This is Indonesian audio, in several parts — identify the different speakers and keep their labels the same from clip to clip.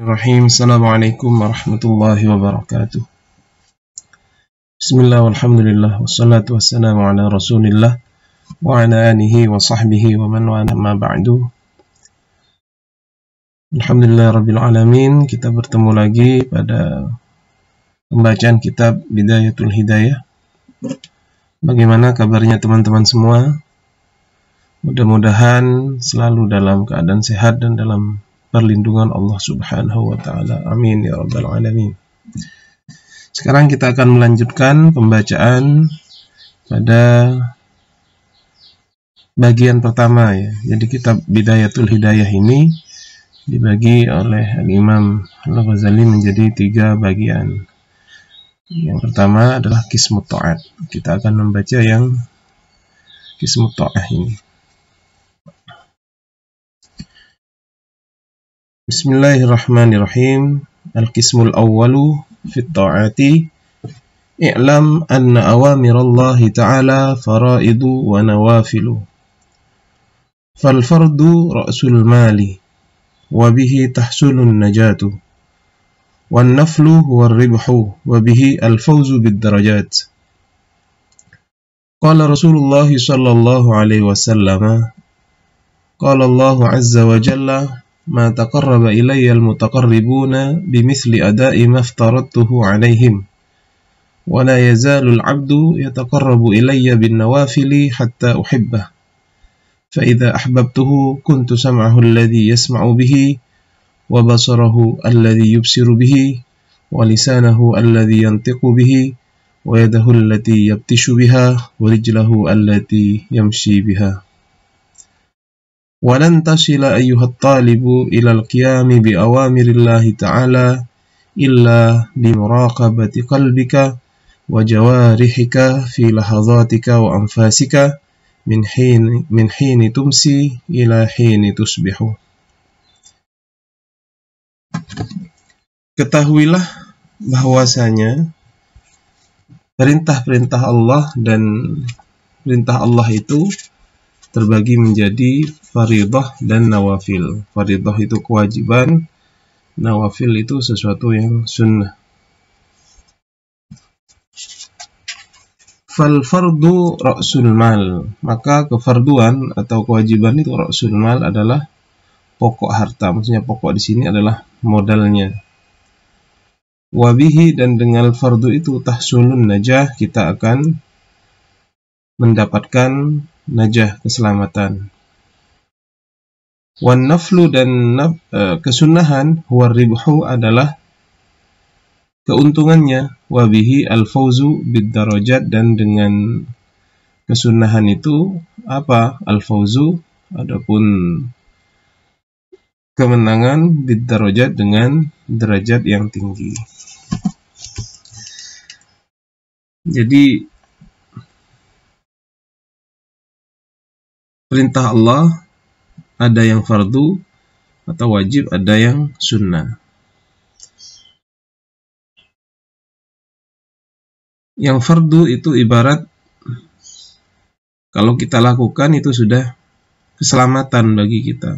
Speaker 1: Bismillahirrahmanirrahim. Assalamualaikum warahmatullahi wabarakatuh. Bismillah walhamdulillah wassalatu wassalamu ala rasulillah wa ala alihi wa sahbihi wa man wala ma ba'du. Alhamdulillah rabbil alamin. Kita bertemu lagi pada pembacaan kitab Bidayatul Hidayah. Bagaimana kabarnya teman-teman semua? Mudah-mudahan selalu dalam keadaan sehat dan dalam perlindungan Allah Subhanahu wa taala. Amin ya rabbal alamin. Sekarang kita akan melanjutkan pembacaan pada bagian pertama ya. Jadi kitab Bidayatul Hidayah ini dibagi oleh Imam Al-Ghazali menjadi tiga bagian. Yang pertama adalah Kismut Ta'at. Kita akan membaca yang Kismut Ta'ah ini. Bismillahirrahmanirrahim. Al-qismul awwalu fi ta'ati i'lam anna awamirallahi ta'ala faraidu wa nawafilu. Fal fardu ra'sul mali wa bihi tahsulun najatu. Wan naflu huwa ribhu wa bihi al-fawzu bid darajat. Qala Rasulullah sallallahu alaihi wasallam Qala Allah azza wa jalla ما تقرب إلي المتقربون بمثل أداء ما افترضته عليهم. ولا يزال العبد يتقرب إلي بالنوافل حتى أحبه. فإذا أحببته كنت سمعه الذي يسمع به وبصره الذي يبصر به ولسانه الذي ينطق به ويده التي يبتش بها ورجله التي يمشي بها. ولن تصل أيها الطالب إلى القيام بأوامر الله تعالى إلا بمراقبة قلبك وجوارحك في لحظاتك وأنفاسك من حين من حين تمسي إلى حين تصبح. Ketahuilah bahwasanya perintah-perintah Allah dan perintah Allah itu terbagi menjadi faridah dan nawafil. Faridah itu kewajiban, nawafil itu sesuatu yang sunnah. Fal fardu ra'sul mal. Maka kefarduan atau kewajiban itu ra'sul mal adalah pokok harta. Maksudnya pokok di sini adalah modalnya. Wabihi dan dengan fardu itu tahsulun najah kita akan mendapatkan najah keselamatan. Wan naflu dan naf, uh, kesunahan huwa ribhu adalah keuntungannya wabihi al fauzu bid darajat dan dengan kesunahan itu apa al fauzu adapun kemenangan bid darajat dengan derajat yang tinggi. Jadi perintah Allah ada yang fardu atau wajib, ada yang sunnah. Yang fardu itu ibarat kalau kita lakukan itu sudah keselamatan bagi kita.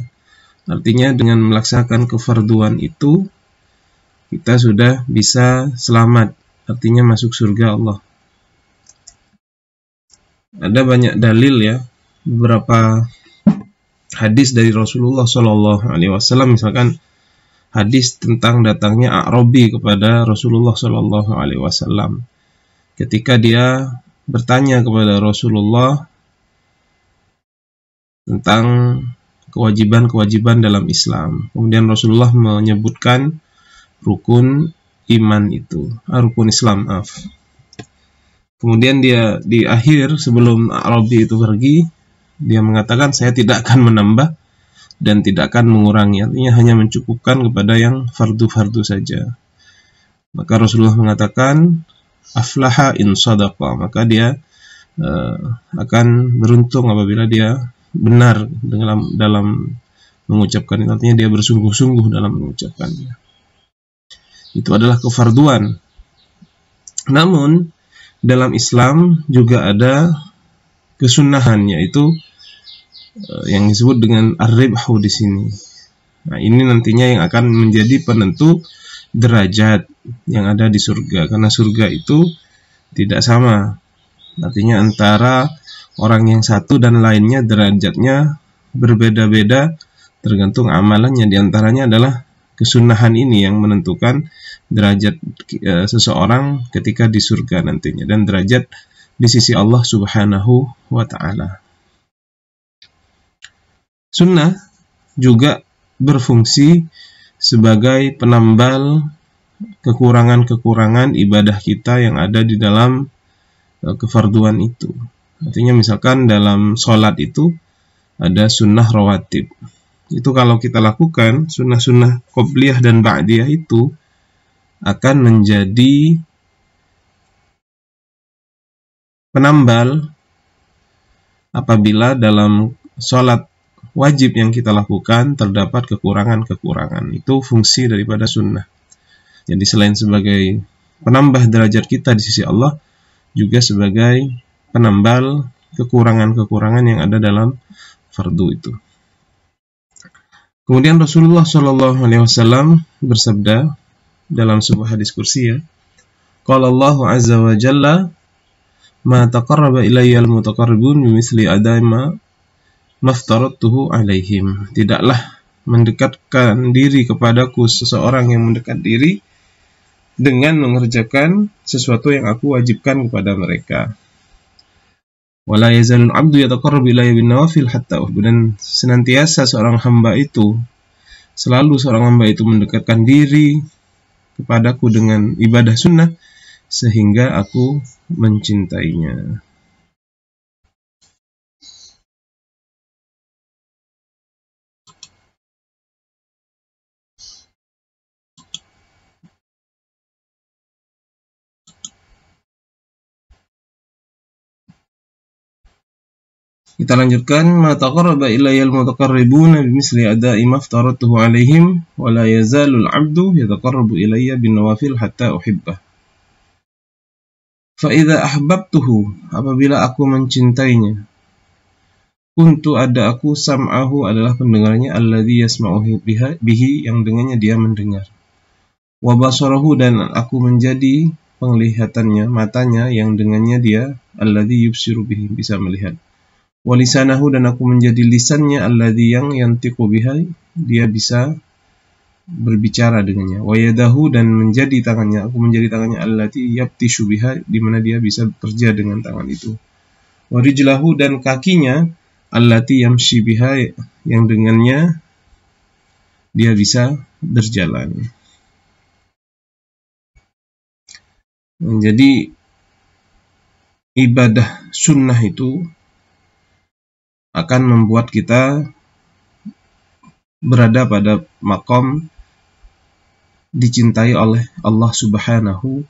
Speaker 1: Artinya dengan melaksanakan kefarduan itu kita sudah bisa selamat, artinya masuk surga Allah. Ada banyak dalil ya beberapa hadis dari Rasulullah Shallallahu Alaihi Wasallam misalkan hadis tentang datangnya Arabi kepada Rasulullah Shallallahu Alaihi Wasallam ketika dia bertanya kepada Rasulullah tentang kewajiban-kewajiban dalam Islam. Kemudian Rasulullah menyebutkan rukun iman itu, ah, rukun Islam, maaf. Kemudian dia di akhir sebelum Arabi itu pergi, dia mengatakan saya tidak akan menambah dan tidak akan mengurangi. Artinya hanya mencukupkan kepada yang fardu-fardu saja. Maka Rasulullah mengatakan aflaha in sadaqa. Maka dia uh, akan beruntung apabila dia benar dalam dalam mengucapkan. Artinya dia bersungguh-sungguh dalam mengucapkannya. Itu adalah kefarduan. Namun dalam Islam juga ada kesunahan yaitu yang disebut dengan ar-ribhu di sini. Nah, ini nantinya yang akan menjadi penentu derajat yang ada di surga karena surga itu tidak sama. Artinya antara orang yang satu dan lainnya derajatnya berbeda-beda tergantung amalannya di antaranya adalah kesunahan ini yang menentukan derajat e, seseorang ketika di surga nantinya dan derajat di sisi Allah Subhanahu wa taala. Sunnah juga berfungsi sebagai penambal kekurangan-kekurangan ibadah kita yang ada di dalam e, kefarduan itu. Artinya misalkan dalam sholat itu ada sunnah rawatib. Itu kalau kita lakukan sunnah-sunnah qobliyah dan ba'diyah itu akan menjadi penambal apabila dalam sholat wajib yang kita lakukan terdapat kekurangan-kekurangan. Itu fungsi daripada sunnah. Jadi selain sebagai penambah derajat kita di sisi Allah, juga sebagai penambal kekurangan-kekurangan yang ada dalam fardu itu. Kemudian Rasulullah Shallallahu Alaihi Wasallam bersabda dalam sebuah hadis kursi ya, Qala Allah Azza wa Jalla, "Ma taqarraba ilayya al-mutaqarribun bimithli adama maftaradtuhu alaihim." Tidaklah mendekatkan diri kepadaku seseorang yang mendekat diri dengan mengerjakan sesuatu yang aku wajibkan kepada mereka. Wala yazalul abdu yataqarrabu ilayya bin nawafil hatta dan senantiasa seorang hamba itu selalu seorang hamba itu mendekatkan diri kepadaku dengan ibadah sunnah sehingga aku mencintainya. Kita lanjutkan ma taqarraba ilayya al-mutaqarribuna bimithli ada'i ma aftaratuhu alaihim wa la yazalu al-'abdu yataqarrabu ilayya bin nawafil hatta uhibbah. Fa idza ahbabtuhu apabila aku mencintainya kuntu ada aku sam'ahu adalah pendengarnya alladhi yasma'u bihi yang dengannya dia mendengar. Wa basarahu dan aku menjadi penglihatannya matanya yang dengannya dia alladhi yubsiru bihi bisa melihat walisanahu dan aku menjadi lisannya alladhi yang yantiqu biha dia bisa berbicara dengannya. Wayadahu dan menjadi tangannya aku menjadi tangannya allati yaptishu biha di mana dia bisa bekerja dengan tangan itu. Warijlahu dan kakinya allati yamshi biha yang dengannya dia bisa berjalan. Jadi ibadah sunnah itu akan membuat kita berada pada makom dicintai oleh Allah Subhanahu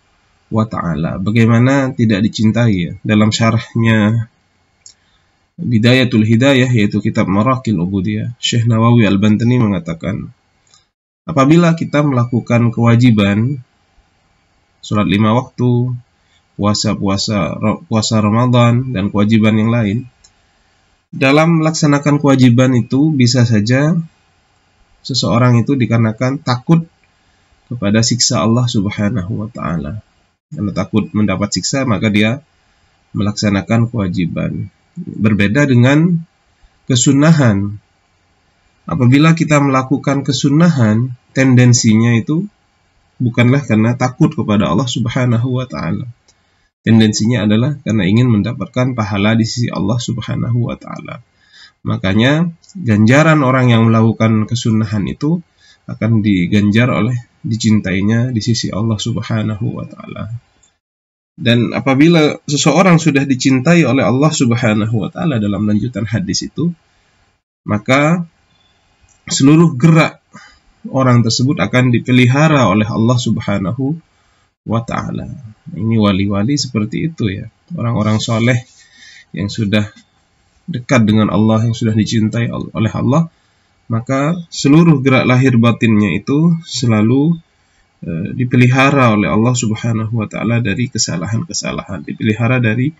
Speaker 1: wa taala. Bagaimana tidak dicintai ya? Dalam syarahnya Bidayatul Hidayah yaitu kitab Marakil Ubudiyah, Syekh Nawawi Al-Bantani mengatakan, apabila kita melakukan kewajiban sholat lima waktu, puasa-puasa puasa Ramadan dan kewajiban yang lain, dalam melaksanakan kewajiban itu bisa saja seseorang itu dikarenakan takut kepada siksa Allah Subhanahu wa taala. Karena takut mendapat siksa maka dia melaksanakan kewajiban. Berbeda dengan kesunahan. Apabila kita melakukan kesunahan, tendensinya itu bukanlah karena takut kepada Allah Subhanahu wa taala tendensinya adalah karena ingin mendapatkan pahala di sisi Allah Subhanahu wa taala. Makanya ganjaran orang yang melakukan kesunahan itu akan diganjar oleh dicintainya di sisi Allah Subhanahu wa taala. Dan apabila seseorang sudah dicintai oleh Allah Subhanahu wa taala dalam lanjutan hadis itu, maka seluruh gerak orang tersebut akan dipelihara oleh Allah Subhanahu wa taala. Ini wali-wali seperti itu ya. Orang-orang soleh yang sudah dekat dengan Allah, yang sudah dicintai oleh Allah, maka seluruh gerak lahir batinnya itu selalu uh, dipelihara oleh Allah Subhanahu wa taala dari kesalahan-kesalahan, dipelihara dari